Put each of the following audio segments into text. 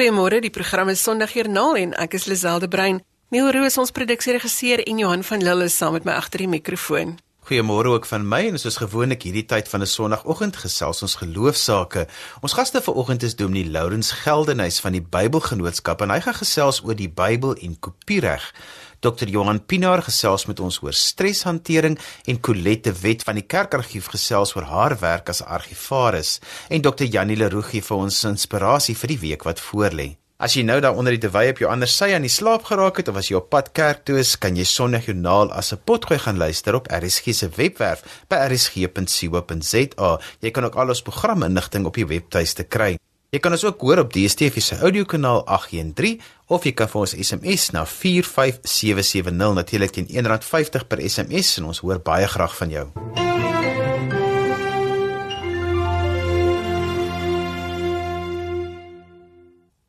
Goeiemôre, die program is Sondagjoernaal en ek is Liselde Brein. Neil Roos ons produksieregisseur en Johan van Lille is saam met my agter die mikrofoon. Goeiemôre ook van my en soos gewoonlik hierdie tyd van 'n Sondagoggend gesels ons geloofsaake. Ons gaste vanoggend is Dominee Lourens Geldenhuys van die Bybelgenootskap en hy gaan gesels oor die Bybel en kopiereg. Dr Johan Pinaar gesels met ons oor streshantering en Colette Wet van die Kerkargief gesels oor haar werk as argivaris en Dr Janie Leroux gee vir ons inspirasie vir die week wat voorlê. As jy nou daar onder die dewy op jou ander sy aan die slaap geraak het of as jy op pad kerk toe is, kan jy Sondagjoernaal as 'n potgooi gaan luister op RSG se webwerf by rsg.co.za. Jy kan ook al ons programinligting op die webtuiste kry. Jy kan ons ook hoor op DStv se audiokanaal 813 of jy kan vir ons SMS na 45770 natuurlik teen R1.50 per SMS en ons hoor baie graag van jou.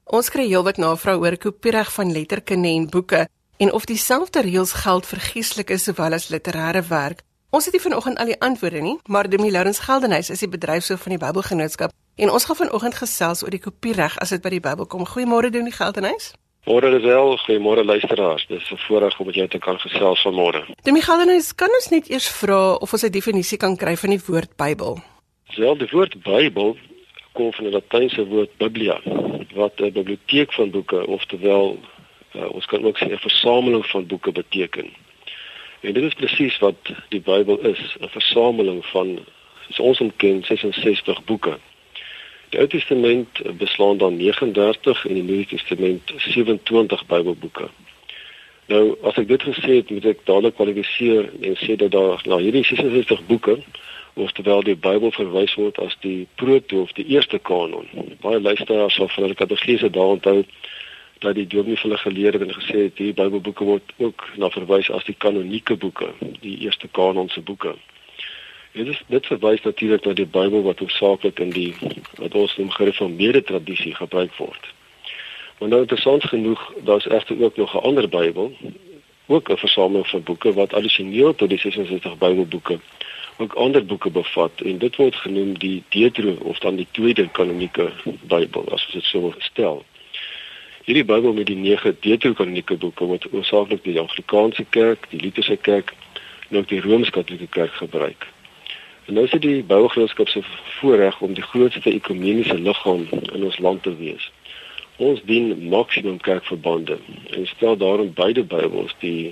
Ons kry heelwat navrae oor kopiereg van letterkunde en boeke en of dieselfde reëls geld vir geestelike sowel as literêre werk. Ons het nie vanoggend al die antwoorde nie, maar Dominee Lourens Geldenhuys is die bedryfshoof van die Bybelgenootskap en ons gaan vanoggend gesels oor die kopiereg as dit by die Bybel kom. Goeiemôre Dominee Geldenhuys. Môre is wel, goeiemôre luisteraars. Dis 'n voorreg om met jou te kan gesels vanmôre. Dominee Geldenhuys, kan ons net eers vra of ons 'n definisie kan kry van die woord Bybel? Wel, die woord Bybel kom van die Latynse woord biblia wat 'n biblioteek van boeke oftewel uh, ons kan ook sê 'n versameling van boeke beteken. En dit is presies wat die Bybel is, 'n versameling van soos ons hom ken 66 boeke. Die Ou Testament beslaan dan 39 en die Nuwe Testament 27 Bybelboeke. Nou, as ek dit gesê het, moet ek dadelik kwalifiseer en sê dat daar na hierdie 66 boeke oftewel die Bybel verwys word as die proto of die eerste kanon. Baie luisteraars sal van hulle kategese daar onthou dat die dominee vir hulle geleer het en gesê het die Bybelboeke word ook na verwys as die kanonieke boeke, die eerste kanon se boeke. Dit is dit verwys natuurlik na die Bybel wat hoofsaaklik in die wat ons noem gereformeerde tradisie gebruik word. Maar nou interessant genoeg, daar's egter ook nog 'n ander Bybel, ook 'n versameling van boeke wat addisioneel tot die 66 Bybelboeke ook ander boeke bevat en dit word genoem die Deutero of dan die tweede kanonieke Bybel as dit so stel. Hierdie Bybel met die 9 Deuterokanonieke boeke word oorspronklik deur die Anglikaanse Kerk, die Lutherse Kerk en ook die Rooms-Katolieke Kerk gebruik. En nou is dit die Bybelgenootskap se voorreg om die grootste ekumeniese liggaam in ons land te wees. Ons dien maksimum kerkverbande en stel daarom beide Bybels, die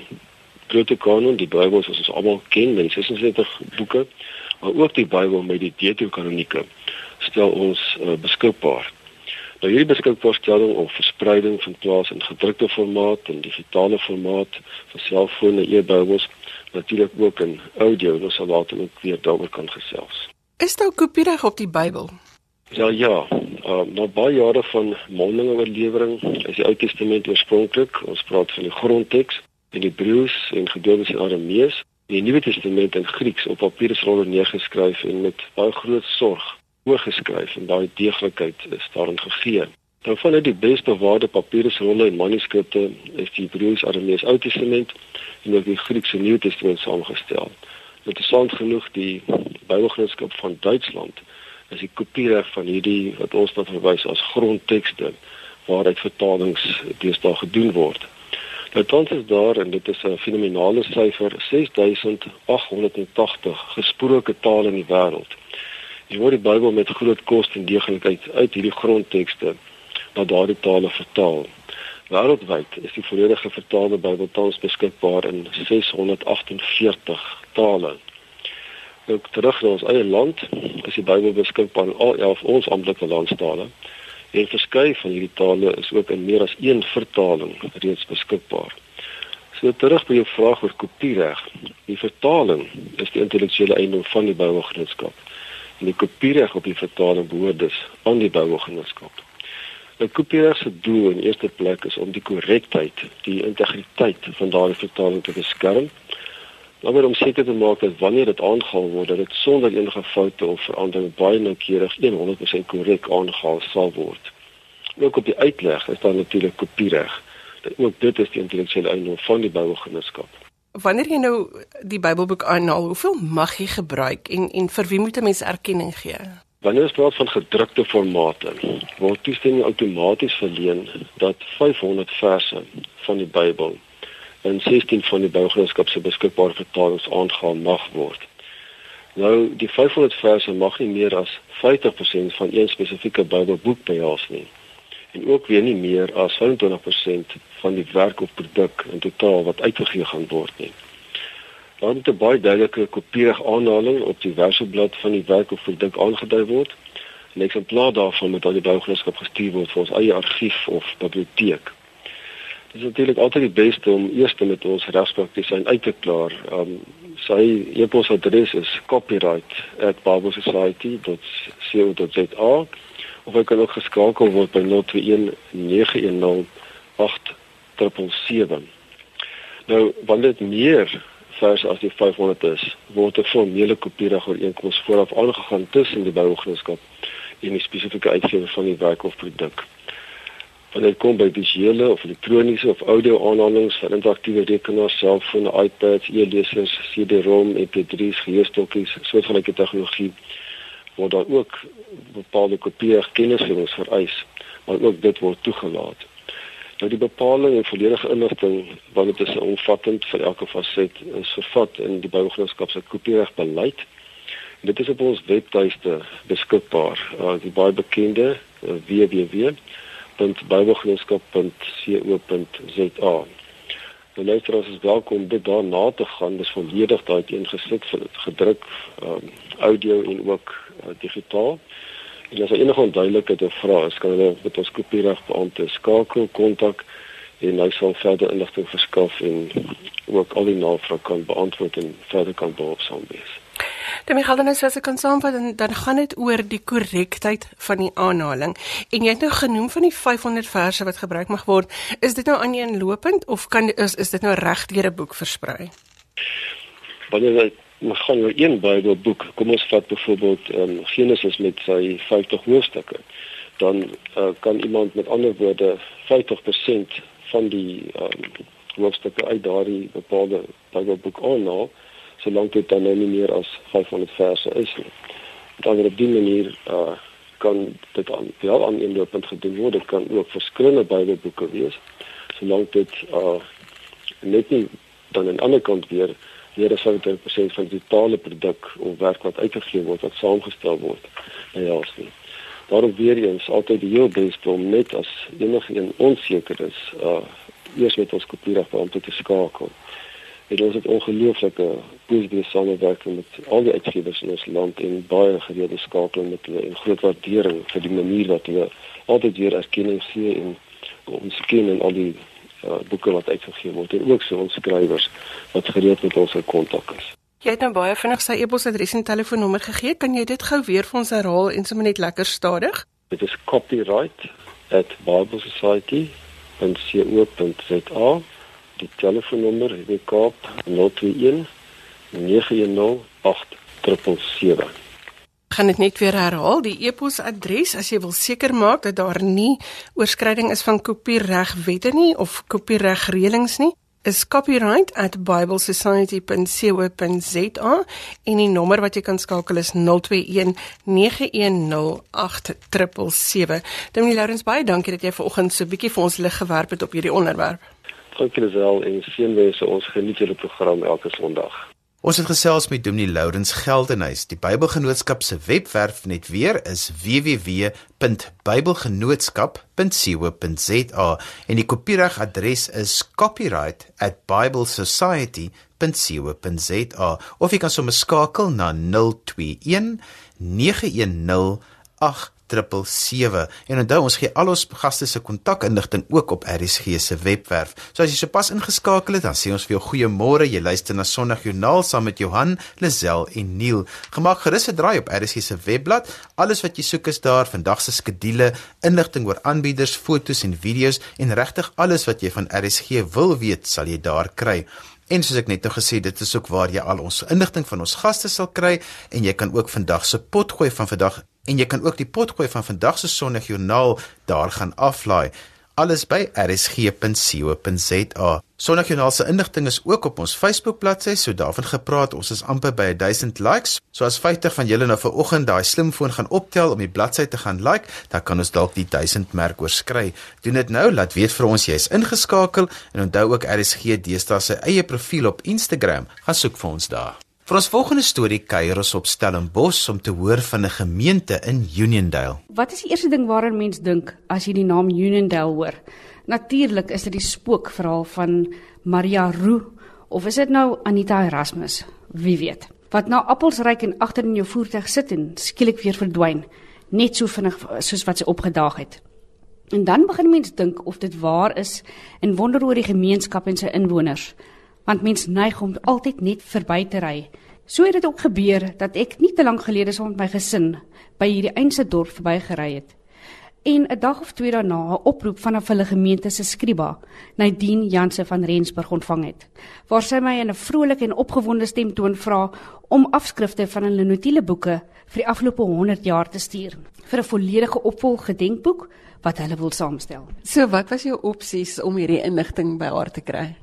Protokanon, die Bybel soos ons almal ken, met 66 boeke, maar ook die Bybel met die Deuterokanonieke stel ons uh, beskikbaar. Nou hierdie beskikbaarstelling of verspreiding van plaas in gedrukte formaat en digitale formaat vir selfone, e-Bybels, natuurlik ook in audio, ons sal later ook weer daaroor kan gesels. Is daar kopiereg op die Bybel? Ja, ja. Uh, na baie jare van mondelinge oorlewering is die Ou Testament oorspronklik, ons praat van die grondteks in Hebreëus en gedeeltes in Aramees, die Nuwe Testament in Grieks op papierrolle neergeskryf en met baie groot sorg oorgeskryf en daai deeglikheid is daarin gegee. Dan van uit die beste waarde papierrolle en manuskripte is die Hebreëus, Aramees, Ou Testament en ook die Griekse Nuwe Testament saamgestel. Interessant genoeg die Bybelgenootskap van Duitsland is die kopiereg van hierdie wat ons dan verwys as grondtekste waaruit vertalings deesdae gedoen word. Nou tans is daar en dit is 'n fenominale syfer 6880 gesproke tale in die wêreld. Jy word die Bybel met groot kos en deeglikheid uit hierdie grondtekste na daardie tale vertaal. Wêreldwyd is die volledige vertaalde Bybel tans beskikbaar in 648 tale. Ook terug na ons eie land is die Bybel beskikbaar in al 11 ons amptelike landstale. En verskeie van hierdie tale is ook in meer as een vertaling reeds beskikbaar. So terug by jou vraag oor kopiereg. Die vertaling is die intellektuele eiendom van die Bybelgenootskap. En die kopiereg op die vertaling behoort dus aan die Bybelgenootskap. Die kopiereg se doel in eerste plek is om die korrektheid, die integriteit van daardie vertaling te beskerm Maar om seker te maak dat wanneer dit aangehaal word, dat dit sonder enige foute of verandering baie noukeurig 100% korrek aangehaal sal word. Ook op die uitleg is daar natuurlik kopiereg. Dat ook dit is die intellektuele eiendom van die Bybelgenootskap. Wanneer jy nou die Bybelboek aanhaal, hoeveel mag jy gebruik en en vir wie moet 'n mens erkenning gee? Wanneer ons praat van gedrukte formate, word toestemming outomaties verleen dat 500 verse van die Bybel in 16 van die Bybelgenootskap se beskikbare vertalings aangehaal mag word. Nou, die 500 verse mag nie meer as 50% van een spesifieke Bybelboek behels nie. En ook weer nie meer as 25% van die werk of produk in totaal wat uitgegee gaan word nie. Daar moet 'n baie duidelike kopiereg aanhaling op die verseblad van die werk of produk aangedui word. 'n Eksemplaar daarvan moet aan die Bybelgenootskap gestuur word vir ons eie argief of biblioteek. Dit is natuurlik altyd die beste om eers met ons regspraktisyn uit te klaar. Um sy e-posadres is copyright@biblesociety.co.za of hy kan ook geskakel word by 021 910 8777. Nou, wanneer dit meer vers as die 500 is, word 'n formele kopiereg ooreenkoms vooraf aangegaan tussen die bougenskap en die spesifieke uitgewer van die werk of produk wanneer dit kom by visuele of elektroniese of audio aanhalinge van interaktiewe rekenaars, selfone, iPads, e-lesers, CD-ROM, MP3's, geheestokkies, soortgelyke tegnologie word daar ook bepaalde kopieerkennisgewings vereis, maar ook dit word toegelaat. Nou die bepaling en volledige inligting wanneer dit is omvattend vir elke faset is vervat in die bougenskap se kopieregbeleid. Dit is op ons webtuiste beskikbaar. Uh, die baie bekende uh, www www.bybelgenootskap.co.za. Nou luisteraars is welkom dit daar na te gaan. Dis volledig daai ingesit vir gedruk, um, audio en ook uh, digitaal. En as enige onduidelikheid of vrae is, kan hulle met ons kopiereg beampte skakel, kontak en hy sal verder inligting verskaf en ook al die navrae kan beantwoord en verder kan behulpsaam wees. Dan my dan as ek kan saamvat dan dan gaan dit oor die korrektheid van die aanhaling. En jy het nou genoem van die 500 verse wat gebruik mag word. Is dit nou aan een lopend of kan is is dit nou reg deur 'n boek versprei? Wanneer maar gaan nou een Bybelboek, kom ons vat byvoorbeeld um, Genesis met sy 50 hoofstukke, dan uh, kan iemand met ander woorde 50% van die um, hoofstukke uit daardie bepaalde Bybelboek aanhaal solank dit dan nou nie meer as 500 verse is nie. Dan op die manier uh kan dit aan wel aan inlopend gedoen word. Dit kan ook verskillende Bybelboeke wees. Solank dit uh net nie dan aan die ander kant weer meer as 50% van die totale produk of werk wat uitgegee word wat saamgestel word. Ja, ja, sien. Daarom weer eens altyd die heel beste om net as enigiets onseker is, uh eers met ons kopieregbeampte te skakel het ons 'n ongelooflike positiewe samewerking met al die uitgewers in ons land en baie gereelde skakeling met hulle en groot waardering vir die manier wat hulle altyd weer erkenning gee en ons ken en al die uh, boeke wat uitgegee word en ook so ons skrywers wat gereeld met ons in kontak is. Jy het nou baie vinnig sy e-posadres en telefoonnommer gegee. Kan jy dit gou weer vir ons herhaal en sommer net lekker stadig? Dit is copyright@biblesociety.co.za die telefoonnommer die Kaap 021 910 8777. Kan dit net weer herhaal die e-posadres as jy wil seker maak dat daar nie oorskryding is van kopieregwette nie of kopieregreëlings nie is copyright@biblesociety.co.za en die nommer wat jy kan skakel is 021 910 8777. Dankie Laurens baie dankie dat jy vanoggend so bietjie vir ons lig gewerp het op hierdie onderwerp. Dankie Lisel en seënwense. Ons geniet julle program elke Sondag. Ons het gesels met Dominee Lourens Geldenhuys. Die Bybelgenootskap se webwerf net weer is www.bybelgenootskap.co.za en die kopieregadres is copyright@biblesociety.co.za of jy kan sommer skakel na 021 910 8 077 en onthou ons gee al ons gaste se kontakinligting ook op RSG se webwerf. So as jy sopas ingeskakel het, dan sê ons vir jou goeiemôre. Jy luister na Sondagjoernaal saam met Johan, Lazel en Neil. Gemaak gerus 'n draai op RSG se webblad. Alles wat jy soek is daar, vandag se skedules, inligting oor aanbieders, fotos en video's en regtig alles wat jy van RSG wil weet, sal jy daar kry. En soos ek net nou gesê, dit is ook waar jy al ons inligting van ons gaste sal kry en jy kan ook vandag se pot gooi van vandag en jy kan ook die potgooi van vandag se Sondagjoernaal daar gaan aflaai. alles by rsg.co.za. Sondagjoernaal se inligting is ook op ons Facebook bladsy, so daarvan gepraat, ons is amper by 1000 likes. So as 50 van julle nou vanoggend daai slimfoon gaan optel om die bladsy te gaan like, dan kan ons dalk die 1000 merk oorskry. Doen dit nou, laat weet vir ons jy is ingeskakel en onthou ook RSG deesdae sy eie profiel op Instagram. Gaan soek vir ons daar. Vir ons volgende storie kuier ons op Stellenbosch om te hoor van 'n gemeente in Uniondale. Wat is die eerste ding waaraan mens dink as jy die naam Uniondale hoor? Natuurlik is dit die spookverhaal van Maria Roo of is dit nou Anita Erasmus? Wie weet. Wat nou appels ryk en agter in jou voertuig sit en skielik weer verdwyn, net so vinnig soos wat sy opgedaag het. En dan begin mens dink of dit waar is en wonder oor die gemeenskap en sy inwoners, want mens neig om altyd net verby te ry. So het dit ook gebeur dat ek nie te lank gelede saam met my gesin by hierdie eense dorp verbygery het en 'n dag of twee daarna 'n oproep van 'n hulle gemeente se skriba, Nadine Janse van Rensburg ontvang het, waar sy my in 'n vrolike en opgewonde stem toon vra om afskrifte van hulle notieleboeke vir die afgelope 100 jaar te stuur vir 'n volledige opvolg gedenkboek wat hulle wil saamstel. So wat was jou opsies om hierdie inligting by haar te kry?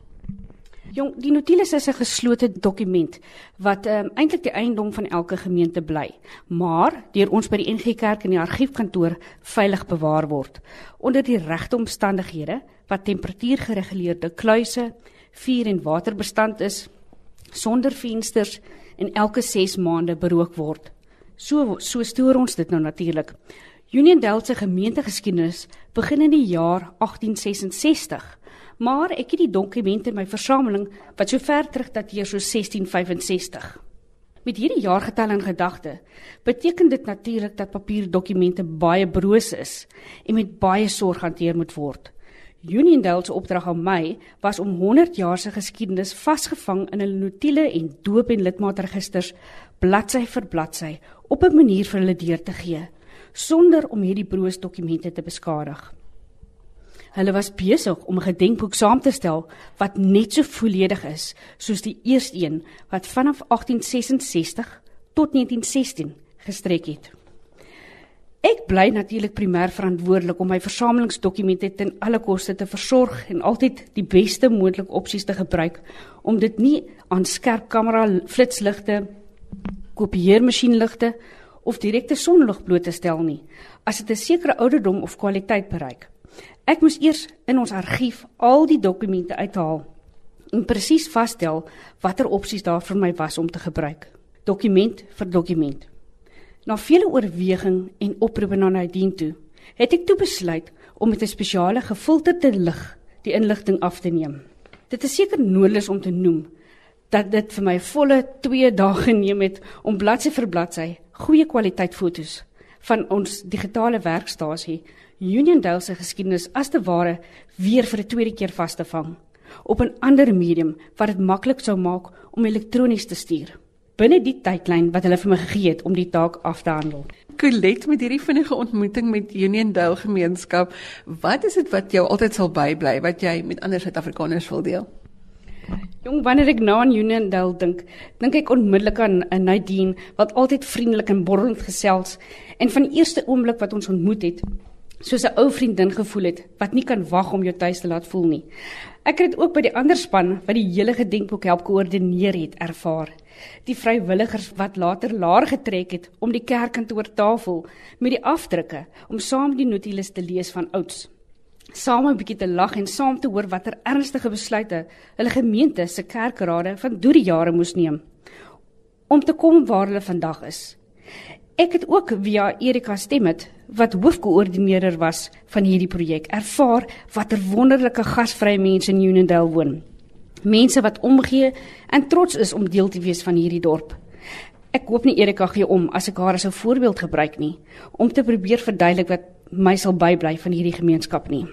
Jong, die notules is 'n geslote dokument wat um, eintlik die eiendom van elke gemeente bly, maar deur ons by die NG Kerk in die argiefkantoor veilig bewaar word onder die regte omstandighede wat temperatuurgereguleerde kluise, vuur en waterbestand is, sonder vensters en elke 6 maande berook word. So so stoor ons dit nou natuurlik. Union Delta gemeentegeskiedenis begin in die jaar 1866 maar ek het die dokumente in my versameling wat so ver terug dateer so 1665. Met hierdie jaargetal in gedagte, beteken dit natuurlik dat papierdokumente baie broos is en met baie sorg hanteer moet word. Uniondale se opdrag aan my was om 100 jaar se geskiedenis vasgevang in 'n notiele en doop en lidmaatregisters bladsy vir bladsy op 'n manier vir hulle deur te gee sonder om hierdie broos dokumente te beskadig. Hulle was besig om 'n gedenkboek saam te stel wat net so volledig is soos die eerste een wat vanaf 1866 tot 1916 gestrek het. Ek bly natuurlik primêr verantwoordelik om my versamelingsdokumente ten alle koste te versorg en altyd die beste moontlike opsies te gebruik om dit nie aan skerp kamera flitsligte, kopieermasjienligte of direkte sonlig bloot te stel nie as dit 'n sekere ouderdom of kwaliteit bereik. Ek moes eers in ons argief al die dokumente uithaal en presies vasstel watter opsies daar vir my was om te gebruik. Dokument vir dokument. Na vele oorweging en oproepe na Nadine toe, het ek toe besluit om met 'n spesiale gefilterde lig die inligting af te neem. Dit is seker noodloos om te noem dat dit vir my volle 2 dae geneem het om bladsy vir bladsy goeie kwaliteit fotos van ons digitale werkstasie Uniondale se geskiedenis as te ware weer vir 'n tweede keer vas te vang op 'n ander medium wat dit maklik sou maak om elektronies te stuur binne die tydlyn wat hulle vir my gegee het om die taak af te handel. Colet met hierdie vinnige ontmoeting met Uniondale gemeenskap, wat is dit wat jou altyd sal bybly wat jy met ander Suid-Afrikaners wil deel? Jong, wanneer ek nou aan Uniondale dink, dink ek onmiddellik aan Nadine wat altyd vriendelik en borrelend gesels en van die eerste oomblik wat ons ontmoet het, soos 'n ou vriendin gevoel het wat nie kan wag om jou tuis te laat voel nie. Ek het dit ook by die ander span wat die hele gedenkboek help koördineer het ervaar. Die vrywilligers wat later laar getrek het om die kerkkantoor tafel met die afdrukke om saam die notules te lees van ouds. Saam 'n bietjie te lag en saam te hoor watter ernstige besluite hulle gemeente se kerkrade van deur die jare moes neem om te kom waar hulle vandag is. Ek het ook via Erika Stemmet wat hoofkoördineerder was van hierdie projek, ervaar watter wonderlike gasvrye mense in Unionville woon. Mense wat omgee en trots is om deel te wees van hierdie dorp. Ek hoop nie Erika gee om as ek haar as 'n voorbeeld gebruik nie om te probeer verduidelik wat my sal bybly van hierdie gemeenskap nie.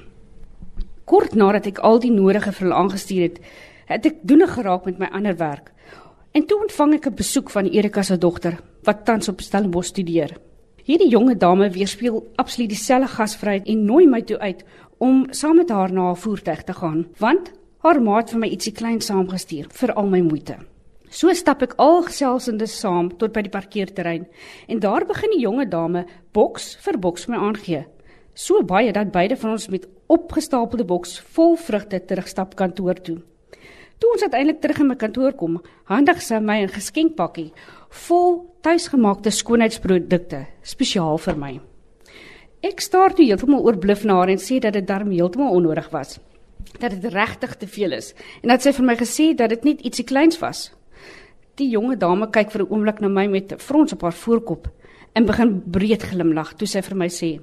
Kort nadat ek al die nodige vir hulle aangestuur het, het ek doene geraak met my ander werk. En toe ontvang ek 'n besoek van Erika se dogter, wat tans op Stellenbosch studeer. Hierdie jonge dame weerspieël absoluut dieselfde gasvryheid en nooi my toe uit om saam met haar na haar voertuig te gaan, want haar ma het vir my ietsie klein saamgestuur vir al my moeite. So stap ek al geselsende saam tot by die parkeerterrein en daar begin die jonge dame boks vir boks my aangee. So baie dat beide van ons met opgestapelde boks vol vrugte terugstap kantoor toe. Toe ons uiteindelik terug in my kantoor kom, handig sy my 'n geskenkpakkie vol tuisgemaakte skoonheidsprodukte spesiaal vir my. Ek staar toe heeltemal oorbluf na haar en sê dat dit darm heeltemal onnodig was. Dat dit regtig te veel is en dat sy vir my gesê dat dit net ietsie kleins was. Die jonge dame kyk vir 'n oomblik na my met 'n frons op haar voorkop en begin breed glimlag toe sy vir my sê: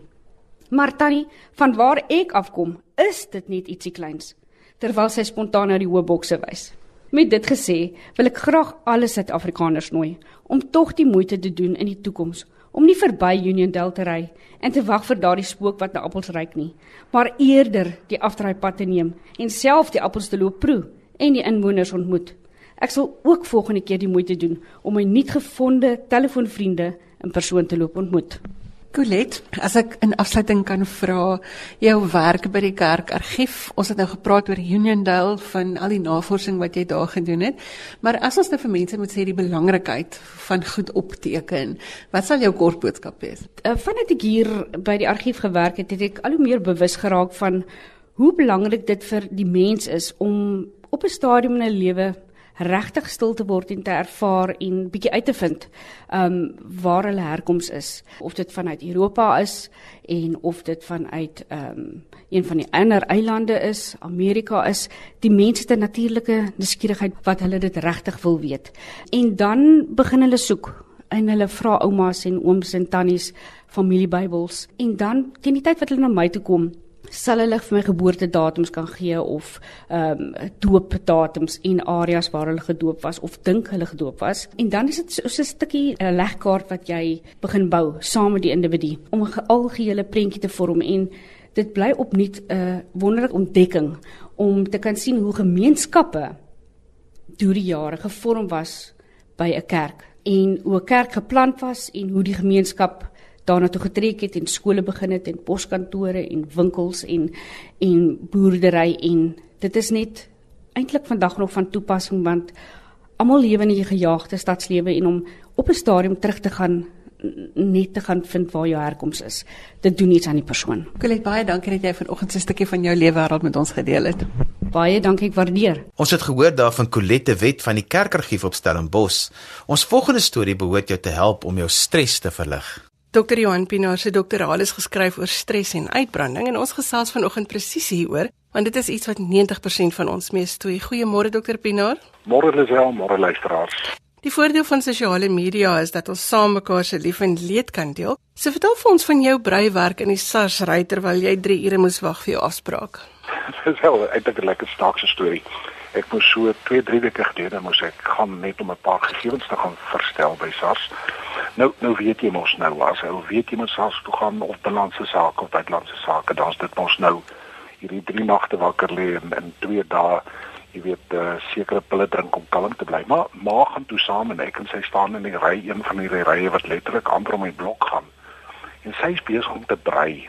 "Maar tannie, van waar ek afkom, is dit net ietsie kleins." Terwyl sy spontaan na die hoë bokse wys. Met dit gesê, wil ek graag alle Suid-Afrikaners nooi om tog die moeite te doen in die toekoms om nie verby Uniondale te ry en te wag vir daardie spook wat na appels ruik nie, maar eerder die afdraaipad te neem en self die appels te loop proe en die inwoners ontmoet. Ek sal ook volgende keer die moeite doen om my nuutgevonde telefoonvriende in persoon te loop ontmoet. Colet, as ek in afsluiting kan vra, jou werk by die kerkargief, ons het nou gepraat oor Uniondale van al die navorsing wat jy daar gedoen het, maar as ons nou vir mense moet sê die belangrikheid van goed opteken, wat sal jou kort boodskap wees? Uh, Vandat ek hier by die argief gewerk het, het ek al hoe meer bewus geraak van hoe belangrik dit vir die mens is om op 'n stadium in 'n lewe regtig stil te word en te ervaar en bietjie uit te vind um waar hulle herkoms is. Of dit vanuit Europa is en of dit vanuit um een van die ander eilande is Amerika is die mense te natuurlike nuuskierigheid wat hulle dit regtig wil weet. En dan begin hulle soek en hulle vra oumas en ooms en tannies familiebybels. En dan teen die tyd wat hulle na my toe kom sal hulle vir my geboortedatums kan gee of ehm um, doopdatums en areas waar hulle gedoop was of dink hulle gedoop was. En dan is dit so 'n stukkie 'n legkaart wat jy begin bou saam met die individu om 'n algehele prentjie te vorm en dit bly opnuut 'n wonderlike ontdekking om te kan sien hoe gemeenskappe deur die jare gevorm was by 'n kerk en hoe 'n kerk geplant was en hoe die gemeenskap daarna toe getrek het en skole begin het en poskantore en winkels en en boerdery en dit is net eintlik vandag nog van toepassing want almal lewe in 'n gejaagde stadslewe en om op 'n stadium terug te gaan net te gaan vind waar jou herkoms is. Dit doen iets aan die persoon. Colet, baie dankie dat jy vanoggend 'n stukkie van jou lewe wêreld met ons gedeel het. Baie dankie, ek waardeer. Ons het gehoor daarvan Colette Wet van die Kerkargief op Stellenbosch. Ons volgende storie behoort jou te help om jou stres te verlig. Dr. Johan Pinaar se doktoraal is geskryf oor stres en uitbranding en ons gesels vanoggend presies hieroor want dit is iets wat 90% van ons mee stoei. Goeiemôre Dr. Pinaar. Môre Lisel, môre luisteraars. Die voordeel van sosiale media is dat ons saam mekaar se lief en leed kan deel. So vertel vir ons van jou breiwerk in die SARS ry terwyl jy 3 ure moes wag vir jou afspraak. Dit is wel eintlik 'n lekker snaakse storie. Ek moes so 2, 3 weke gelede moes ek gaan net om 'n paar gegevens te gaan verstel by SARS. Nou nou weet jy mos nou as jy weet jy moet SARS toe gaan of binlandse sake of buitelandse sake, dan's dit mos nou hierdie 3 nagte wakker lê en in 2 dae jy weet uh, sekere pille drink om kalm te bly. Maar ma gaan toe saam en ek en sy staan in die ry, een van die rye wat letterlik amper om my blok gaan. En sy is besig om te brei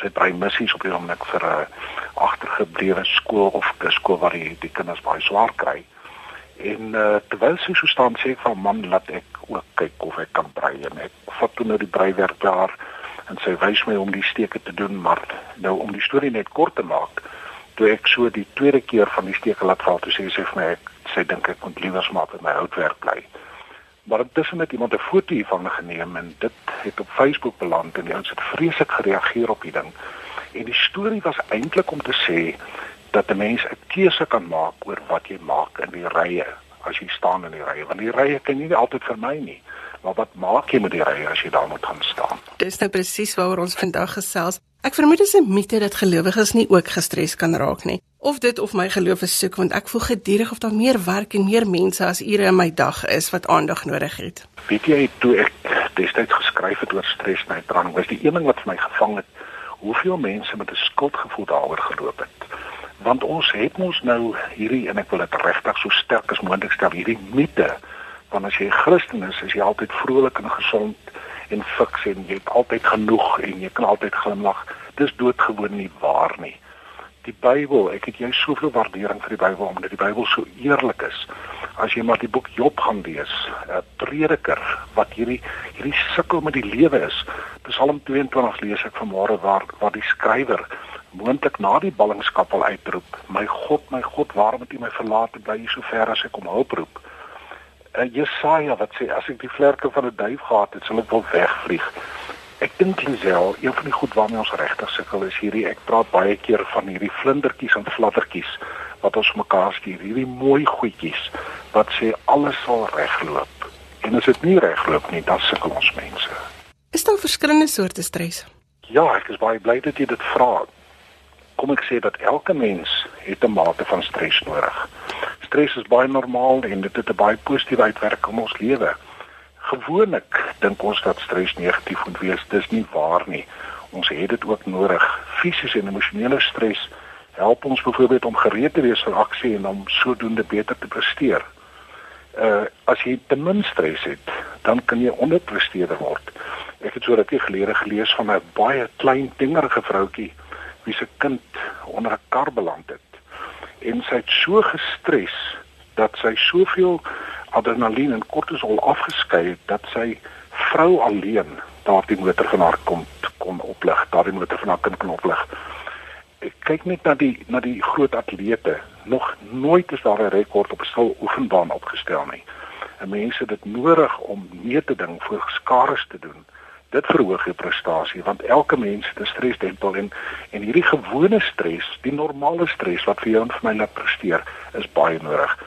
sy drie missies op die oomblik vir 'n uh, agtergeblewe skool of 'n skool waar die, die kinders baie swaar kry. En uh, terwyl sy so staan sê ek van man laat ek ook kyk of ek kan brei en ek vat toe nou die breiwerk daar en sy wys my om die steke te doen maar nou om die storie net kort te maak toe ek so die tweede keer van die steke laat val toe sê sy vir my ek sy dink ek moet liewer maar met my houtwerk bly maar intussen het iemand 'n foto hiervan geneem en dit het op Facebook beland en die ouens het vreeslik gereageer op die ding. En die storie was eintlik om te sê dat 'n mens 'n keuse kan maak oor wat jy maak in die rye as jy staan in die rye want die rye kan nie altyd vermy nie. Maar wat maak jy met die rye as jy daar moet gaan staan? Dis nou presies waaroor ons vandag gesels. Ek vermoed dit is 'n mite dat gelowiges nie ook gestres kan raak nie. Of dit of my geloof is soek want ek voel gedurig of daar meer werk en meer mense as ure in my dag is wat aandag nodig het. Weet jy toe ek destyds geskryf het oor stres en uitbranding, was die een ding wat vir my gevang het, hoeveel mense met 'n skuldgevoel daaroor geloop het. Want ons het mos nou hierdie en ek wil dit regtig so sterk as moontlik stel, hierdie mite van as jy Christen is, is jy altyd vrolik en gesond en fiks en jy het altyd genoeg en jy kan altyd glimlag. Dis doodgewoon nie waar nie. Die Bybel, ek het jy soveel waardering vir die Bybel omdat die Bybel so eerlik is. As jy maar die boek Job gaan lees, 'n prediker wat hierdie hierdie sukkel met die lewe is. Psalm 22 lees ek vanmôre waar waar die skrywer moontlik na die ballingskap al uitroep: "My God, my God, waarom het U my verlaat en bly U so ver as ek om hulp roep?" En Jesaja wat sê: "As ek die vlerke van 'n duif gehad het, sal ek wel wegvlieg." Ek dink Lisel, een van die goed waarmee ons regtig sukkel is hierdie ek praat baie keer van hierdie vlindertjies en fladdertjies wat ons mekaar stuur, hierdie mooi goedjies wat sê alles sal regloop. En as dit nie regloop nie, dan sukkel ons mense. Is daar verskillende soorte stres? Ja, ek is baie bly dat jy dit vra. Kom ek sê dat elke mens het 'n mate van stres nodig. Stres is baie normaal en dit het 'n baie positiewe uitwerking op ons lewe. Gewoonlik dink ons dat stres negatief moet wees. Dis nie waar nie. Ons het dit ook nodig. Fisiese en emosionele stres help ons byvoorbeeld om gereed te wees vir aksie en om sodoende beter te presteer. Uh as jy te min stres het, dan kan jy onderpresteerder word. Ek het so rukkie gelede gelees van 'n baie klein dingerige vroutjie wie se kind onder 'n kar beland het. En sy het so gestres dat sy soveel adrenalien en kortisol afgeskei het dat sy vrou alleen daardie motor van haar kon kon oplig, daardie motor van haar kind kon oplig. Ek kyk net na die na die groot atlete. Nog nooit is daar 'n rekord op 'n stil oefenbaan opgestel nie. En mense het dit nodig om mee te ding voor skares te doen dit verhoog jou prestasie want elke mens het 'n stresdempel en en hierdie gewone stres, die normale stres wat vir jou en vir my laat presteer, is baie nodig.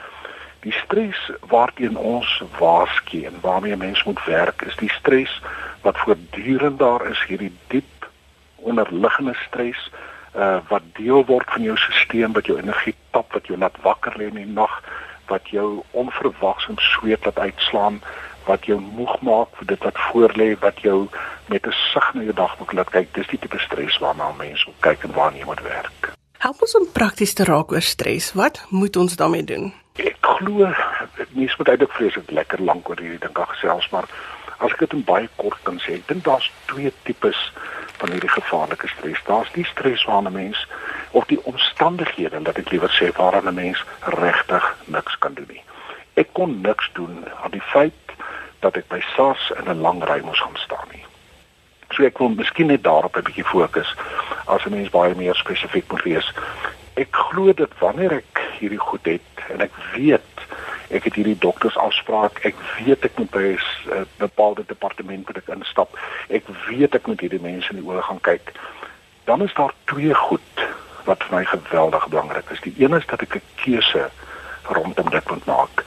Die stres waarteen ons waarsku en waarmee 'n mens moet werk, is die stres wat voortdurend daar is, hierdie diep onderliggende stres uh wat deel word van jou stelsel wat jou energie tap, wat jou laat wakker lê in die nag, wat jou onverwags in sweet laat uitslaan wat jou moeg maak vir dit wat voorlê wat jou met 'n sig na jou dagboek laat kyk. Dis die tipe stres waarna mense moet kyk en waarna jy moet werk. Help ons om prakties te raak oor stres. Wat moet ons daarmee doen? Ek glo mense moet eintlik vreeslik lekker lank oor hierdie ding kan gesels maar as ek dit in baie kort kan sê ek dink daar's twee tipes van hierdie gevaarlike stres. Daar's die stres waarna mens of die omstandighede dat ek liewer sê waaraan 'n mens regtig niks kan doen nie. Ek kon niks doen. Aan die feit dat ek by SARS in 'n lang ry moes gaan staan nie. So ek wil miskien net daarop 'n bietjie fokus as 'n mens baie meer spesifiek moet wees. Ek glo dat wanneer ek hierdie goed het en ek weet ek het hierdie doktersafspraak, ek weet ek moet by 'n uh, bepaalde departement moet ek instap. Ek weet ek moet hierdie mense in die oë gaan kyk. Dan is daar twee goed wat vir my geweldig belangrik is. Die een is dat ek 'n keuse rondom dit moet maak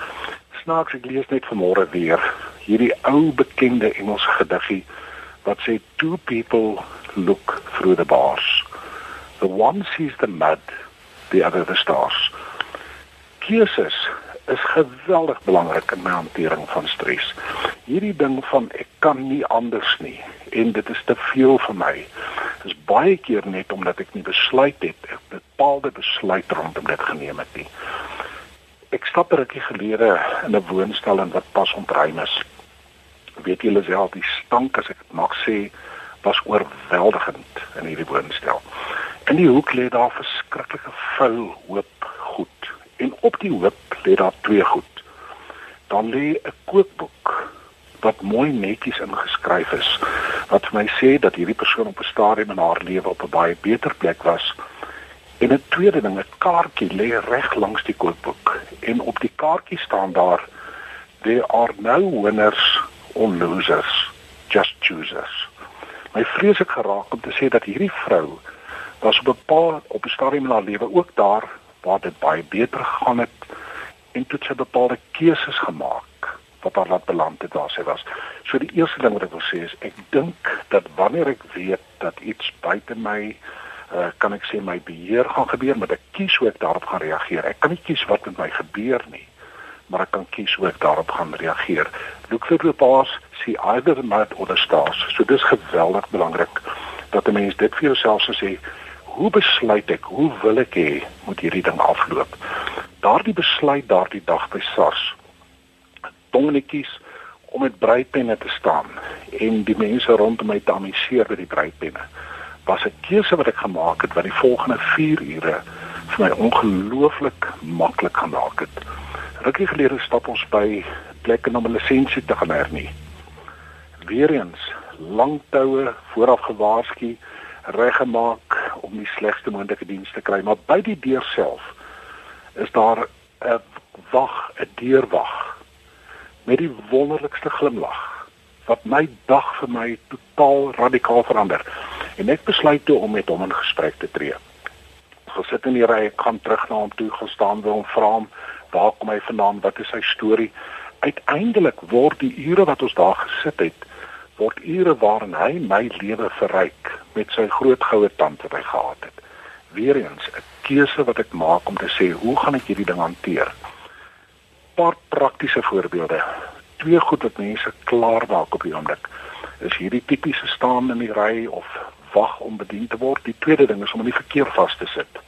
snaaks ek lees net vanmôre weer hierdie ou bekende Engelse gediggie wat sê two people look through the bars. The one sees the mud the other the stars. Keuses is geweldig belangrik in my hantering van stres. Hierdie ding van ek kan nie anders nie en dit is te veel vir my. Is baie keer net omdat ek nie besluit het 'n bepaalde besluit rondom dit geneem het nie ek stap 'n rukkie gelede in 'n woonstel en wat pas ontruim is. Weet julle self die stank as ek dit mag sê was oorweldigend in hierdie woonstel. In die hoek lê daar verskriklike vuil hoop goed en op die hoop lê daar twee goed. Dan lê 'n kookboek wat mooi netjies ingeskryf is wat vir my sê dat hierdie persoon op 'n stadium in haar lewe op 'n baie beter plek was En 'n tweede ding, 'n kaartjie lê reg langs die kookboek en op die kaartjie staan daar there are no winners or losers, just choosers. My vrees ek geraak om te sê dat hierdie vrou was op 'n paar op 'n stadium in haar lewe ook daar waar dit baie beter gegaan het en toe sy bepaalde keuses gemaak wat haar laat beland het waar sy was. So die eerste ding wat ek wil sê is ek dink dat wanneer ek weet dat iets buite my uh, kan ek sê my beheer gaan gebeur, maar ek kies hoe ek daarop gaan reageer. Ek kan nie kies wat met my gebeur nie, maar ek kan kies hoe ek daarop gaan reageer. Look for the pass, see either the mud or the stars. So dis geweldig belangrik dat 'n mens dit vir jouself sê, hoe besluit ek, hoe wil ek hê moet hierdie ding afloop? Daardie besluit daardie dag by SARS. Tongnetjies om met breipenne te staan en die mense rondom my te amuseer met die breipenne was 'n keuse wat ek gemaak het wat die volgende 4 ure vir my ongelooflik maklik gemaak het. Rukkie gelede stap ons by plekke om 'n lisensie te gaan hernie. Weereens lang toue vooraf gewaarsku reggemaak om die slegste moontlike diens te kry, maar by die deur self is daar 'n wag, 'n deurwag met die wonderlikste glimlag wat my dag vir my totaal radikaal verander. En ek besluit toe om met hom in gesprek te tree. Gesit in die ry, ek gaan terug na hom toe gestaan wil hom vra hom waar kom hy vandaan, wat is sy storie? Uiteindelik word die ure wat ons daar gesit het, word ure waarin hy my lewe verryk met sy groot goue tand wat hy gehad het. Weereens 'n keuse wat ek maak om te sê, hoe gaan ek hierdie ding hanteer? Paar praktiese voorbeelde. Twee goed wat mense klaar maak op die oomblik. Is hierdie tipiese staan in die ry of wag om bedien te word? Die tweede ding is om in die verkeer vas te sit.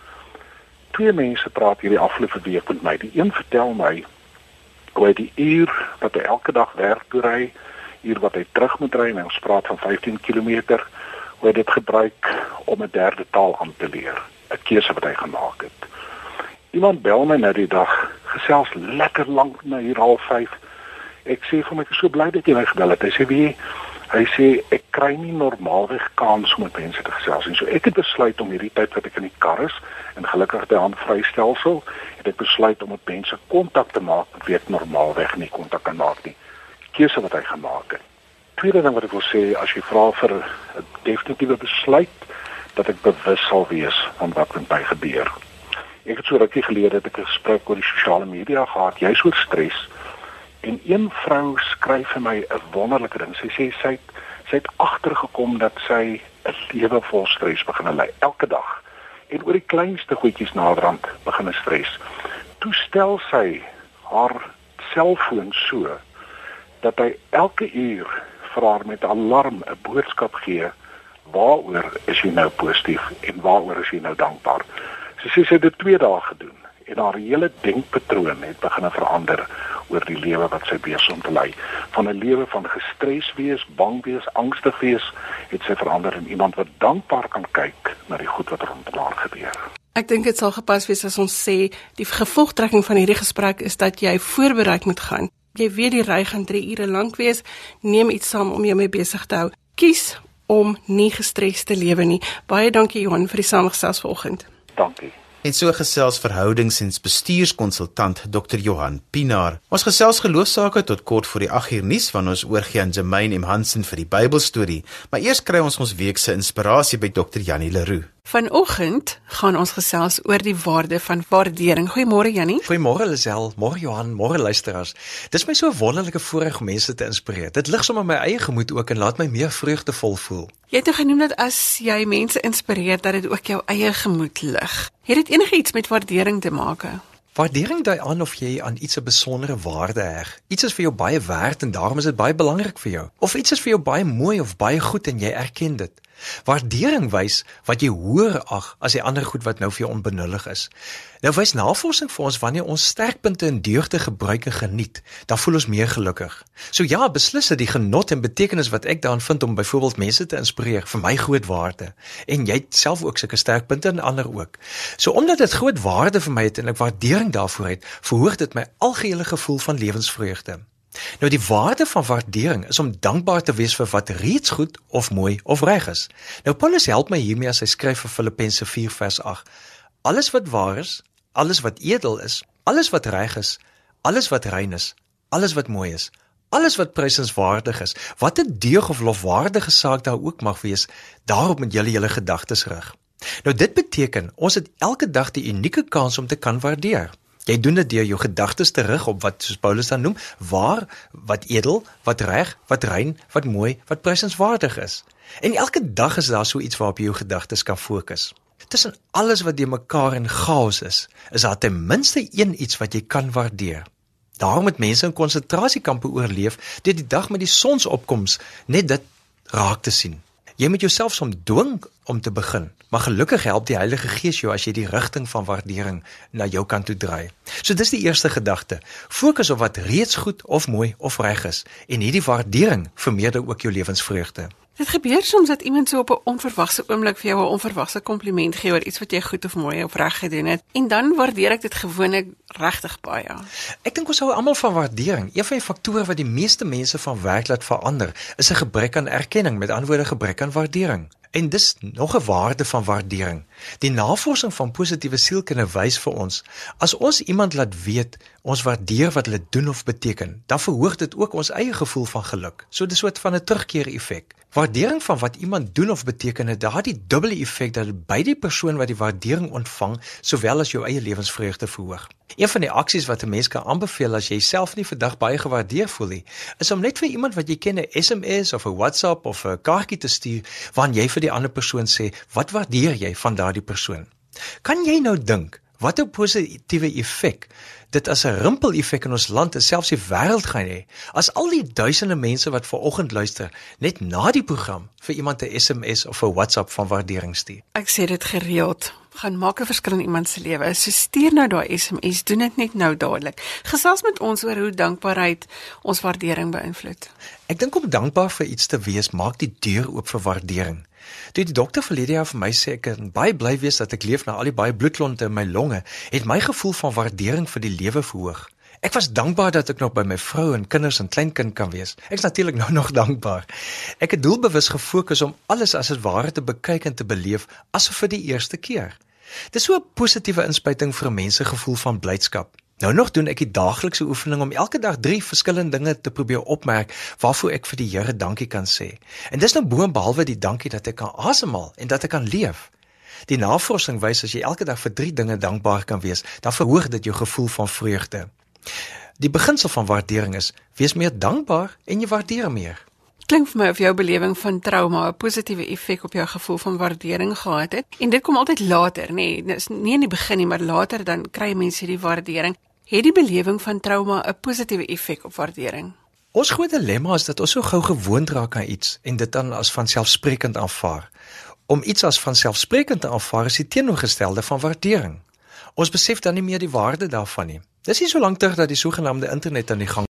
Twee mense praat hierdie afgelope week met my. Die een vertel my hoe hy die uur wat hy elke dag werk toe ry, uur wat hy terug moet ry, ons praat van 15 km, hoe hy dit gebruik om 'n derde taal aan te leer. 'n Keuse wat hy gemaak het. Iemand bel my nou die dag, gesels lekker lank na hier half 5. Ek sê vir my ek is so bly dat jy my gebel het. Hy sê wie hy sê ek kry nie normaalweg kans om met mense te gesels nie. So ek het besluit om hierdie tyd wat ek in die kar is en gelukkig by 'n vrystelsel, het ek besluit om met mense kontak te maak wat weet normaalweg nie kontak kan maak nie. Keuse wat hy gemaak het. Tweede ding wat ek wil sê as jy vra vir 'n definitiewe besluit dat ek bewus sal wees van wat met my gebeur. Ek het so rukkie gelede het ek 'n gesprek oor die sosiale media gehad, jy's oor stres. En een vrou skryf vir my 'n wonderlike ding. Sy sê sy het, sy het agtergekom dat sy 'n lewe vol stres begin lei elke dag en oor die kleinste goedjies naderhand begin stres. Toe stel sy haar selfoon so dat hy elke uur vir haar met alarm 'n boodskap gee waaroor is jy nou positief en waaroor is jy nou dankbaar. Sy sê sy het dit 2 dae gedoen en haar hele denkpatroon het begin verander oor die lewe wat sy besig om te lei. Van 'n lewe van gestres wees, bang wees, angstig wees, het sy verander in iemand wat dankbaar kan kyk na die goed wat rondom haar gebeur. Ek dink dit sal gepas wees as ons sê die gevolgtrekking van hierdie gesprek is dat jy voorberei moet gaan. Jy weet die ry gaan 3 ure lank wees, neem iets saam om jou mee besig te hou. Kies om nie gestres te lewe nie. Baie dankie Johan vir die samestelling vanoggend. Dankie. En so gesels verhoudings- en bestuurskonsultant Dr. Johan Pinaar. Ons gesels geloofsaake tot kort voor die 8 uur nuus wanneer ons oorgie aan Jermaine M Hansen vir die Bybelstorie. Maar eers kry ons ons week se inspirasie by Dr. Janie Leroux. Vanoggend gaan ons gesels oor die waarde van waardering. Goeiemôre Jannie. Goeiemôre Lisel, môre Johan, môre luisteraars. Dis my so wonderlike voorreg om mense te inspireer. Dit lig sommer my eie gemoed ook en laat my meer vreugdevol voel. Jy het genoem dat as jy mense inspireer dat dit ook jou eie gemoed lig. Het dit enigiets met waardering te maak? Waardering dui aan of jy aan iets 'n besondere waarde heg. Iets is vir jou baie werd en daarom is dit baie belangrik vir jou. Of iets is vir jou baie mooi of baie goed en jy erken dit. Waardering wys wat jy hoër ag as die ander goed wat nou vir jou onbenullig is. Nou wys navorsing vir ons wanneer ons sterkpunte en deugde gebruik en geniet, dan voel ons meer gelukkig. So ja, beslis dat die genot en betekenis wat ek daarin vind om byvoorbeeld mense te inspireer vir my groot waarde. En jy het self ook sulke sterkpunte en ander ook. So omdat dit groot waarde vir my het en ek waardering daarvoor het, verhoog dit my algehele gevoel van lewensvreugde. Nou die waarde van waardering is om dankbaar te wees vir wat reeds goed of mooi of reg is. Nou Paulus help my hiermee as hy skryf vir Filippense 4 vers 8. Alles wat waar is, alles wat edel is, alles wat reg is, alles wat rein is, alles wat mooi is, alles wat prysenswaardig is, wat 'n deug of lofwaardige saak daar ook mag wees, daarop moet julle julle gedagtes rig. Nou dit beteken ons het elke dag die unieke kans om te kan waardeer. Jy doen dit deur jou gedagtes te rig op wat soos Paulus dan noem, waar, wat edel, wat reg, wat rein, wat mooi, wat prysenswaardig is. En elke dag is daar so iets waarop jy jou gedagtes kan fokus. Tussen alles wat jy mekaar in chaos is, is daar ten minste een iets wat jy kan waardeer. Daarom het mense in konsentrasiekampe oorleef deur die dag met die sonsopkoms net dit raak te sien. Jy moet jouself som dwing om te begin. Maar gelukkig help die Heilige Gees jou as jy die rigting van waardering na jou kant toe draai. So dis die eerste gedagte. Fokus op wat reeds goed of mooi of reg is en hierdie waardering vermeerder ook jou lewensvreugde. Dit gebeur soms dat iemand so op 'n onverwagse oomblik vir jou 'n onverwagse kompliment gee oor iets wat jy goed of mooi of reg gedoen het en dan waardeer ek dit gewoonlik regtig baie. Ek dink ons hou almal van waardering. Een van die faktore wat die meeste mense van werk laat verander, is 'n gebrek aan erkenning, met ander woorde gebrek aan waardering. En dis nog 'n waarde van waardering. Die navorsing van positiewe sielkunde wys vir ons, as ons iemand laat weet ons waardeer wat hulle doen of beteken, dan verhoog dit ook ons eie gevoel van geluk. So dis 'n soort van 'n terugkeer effek. Waardering van wat iemand doen of beteken het daardie dubbele effek dat dit by die persoon wat die waardering ontvang, sowel as jou eie lewensvreugde verhoog. Een van die aksies wat 'n mens kan aanbeveel as jy self nie vandag baie gewaardeer voel nie, is om net vir iemand wat jy ken 'n SMS of 'n WhatsApp of 'n kaartjie te stuur waarin jy vir die ander persoon sê wat waardeer jy van daardie persoon. Kan jy nou dink wat 'n positiewe effek dit as 'n rimpel effek in ons land en selfs die wêreld gaan hê as al die duisende mense wat ver oggend luister net na die program vir iemand 'n SMS of 'n WhatsApp van waardering stuur. Ek sê dit gereeld gaan maak 'n verskil in iemand se lewe. So stuur nou daai SMS, doen dit net nou dadelik. Gesels met ons oor hoe dankbaarheid ons waardering beïnvloed. Ek dink om dankbaar vir iets te wees maak die deur oop vir waardering. Toe die dokter verlede jaar vir my sê ek kan baie bly wees dat ek leef na al die baie bloedklonte in my longe, het my gevoel van waardering vir die lewe verhoog. Ek was dankbaar dat ek nog by my vrou en kinders en kleinkind kan wees. Ek's natuurlik nou nog dankbaar. Ek het doelbewus gefokus om alles as dit ware te bekyk en te beleef asof vir die eerste keer. Dis so 'n positiewe inspuiting vir 'n mens se gevoel van blydskap. Nou nog doen ek die daaglikse oefening om elke dag 3 verskillende dinge te probeer opmerk waarvoor ek vir die Here dankie kan sê. En dis nou boonbehalwe die dankie dat ek kan asemhaal en dat ek kan leef. Die navorsing wys as jy elke dag vir 3 dinge dankbaar kan wees, dan verhoog dit jou gevoel van vreugde. Die beginsel van waardering is: wees meer dankbaar en jy waardeer meer. Klink vir my of jou belewing van trauma 'n positiewe effek op jou gevoel van waardering gehad het. En dit kom altyd later, nê? Nee, dis nie in die begin nie, maar later dan kry mense hierdie waardering. Het die belewing van trauma 'n positiewe effek op waardering? Ons groot dilemma is dat ons so gou gewoond raak aan iets en dit dan as vanselfsprekend aanvaar. Om iets as vanselfsprekend te aanvaar is die teenoorgestelde van waardering. Ons besef dan nie meer die waarde daarvan nie. Dis nie so lank terug dat die sogenaamde internet aan die gang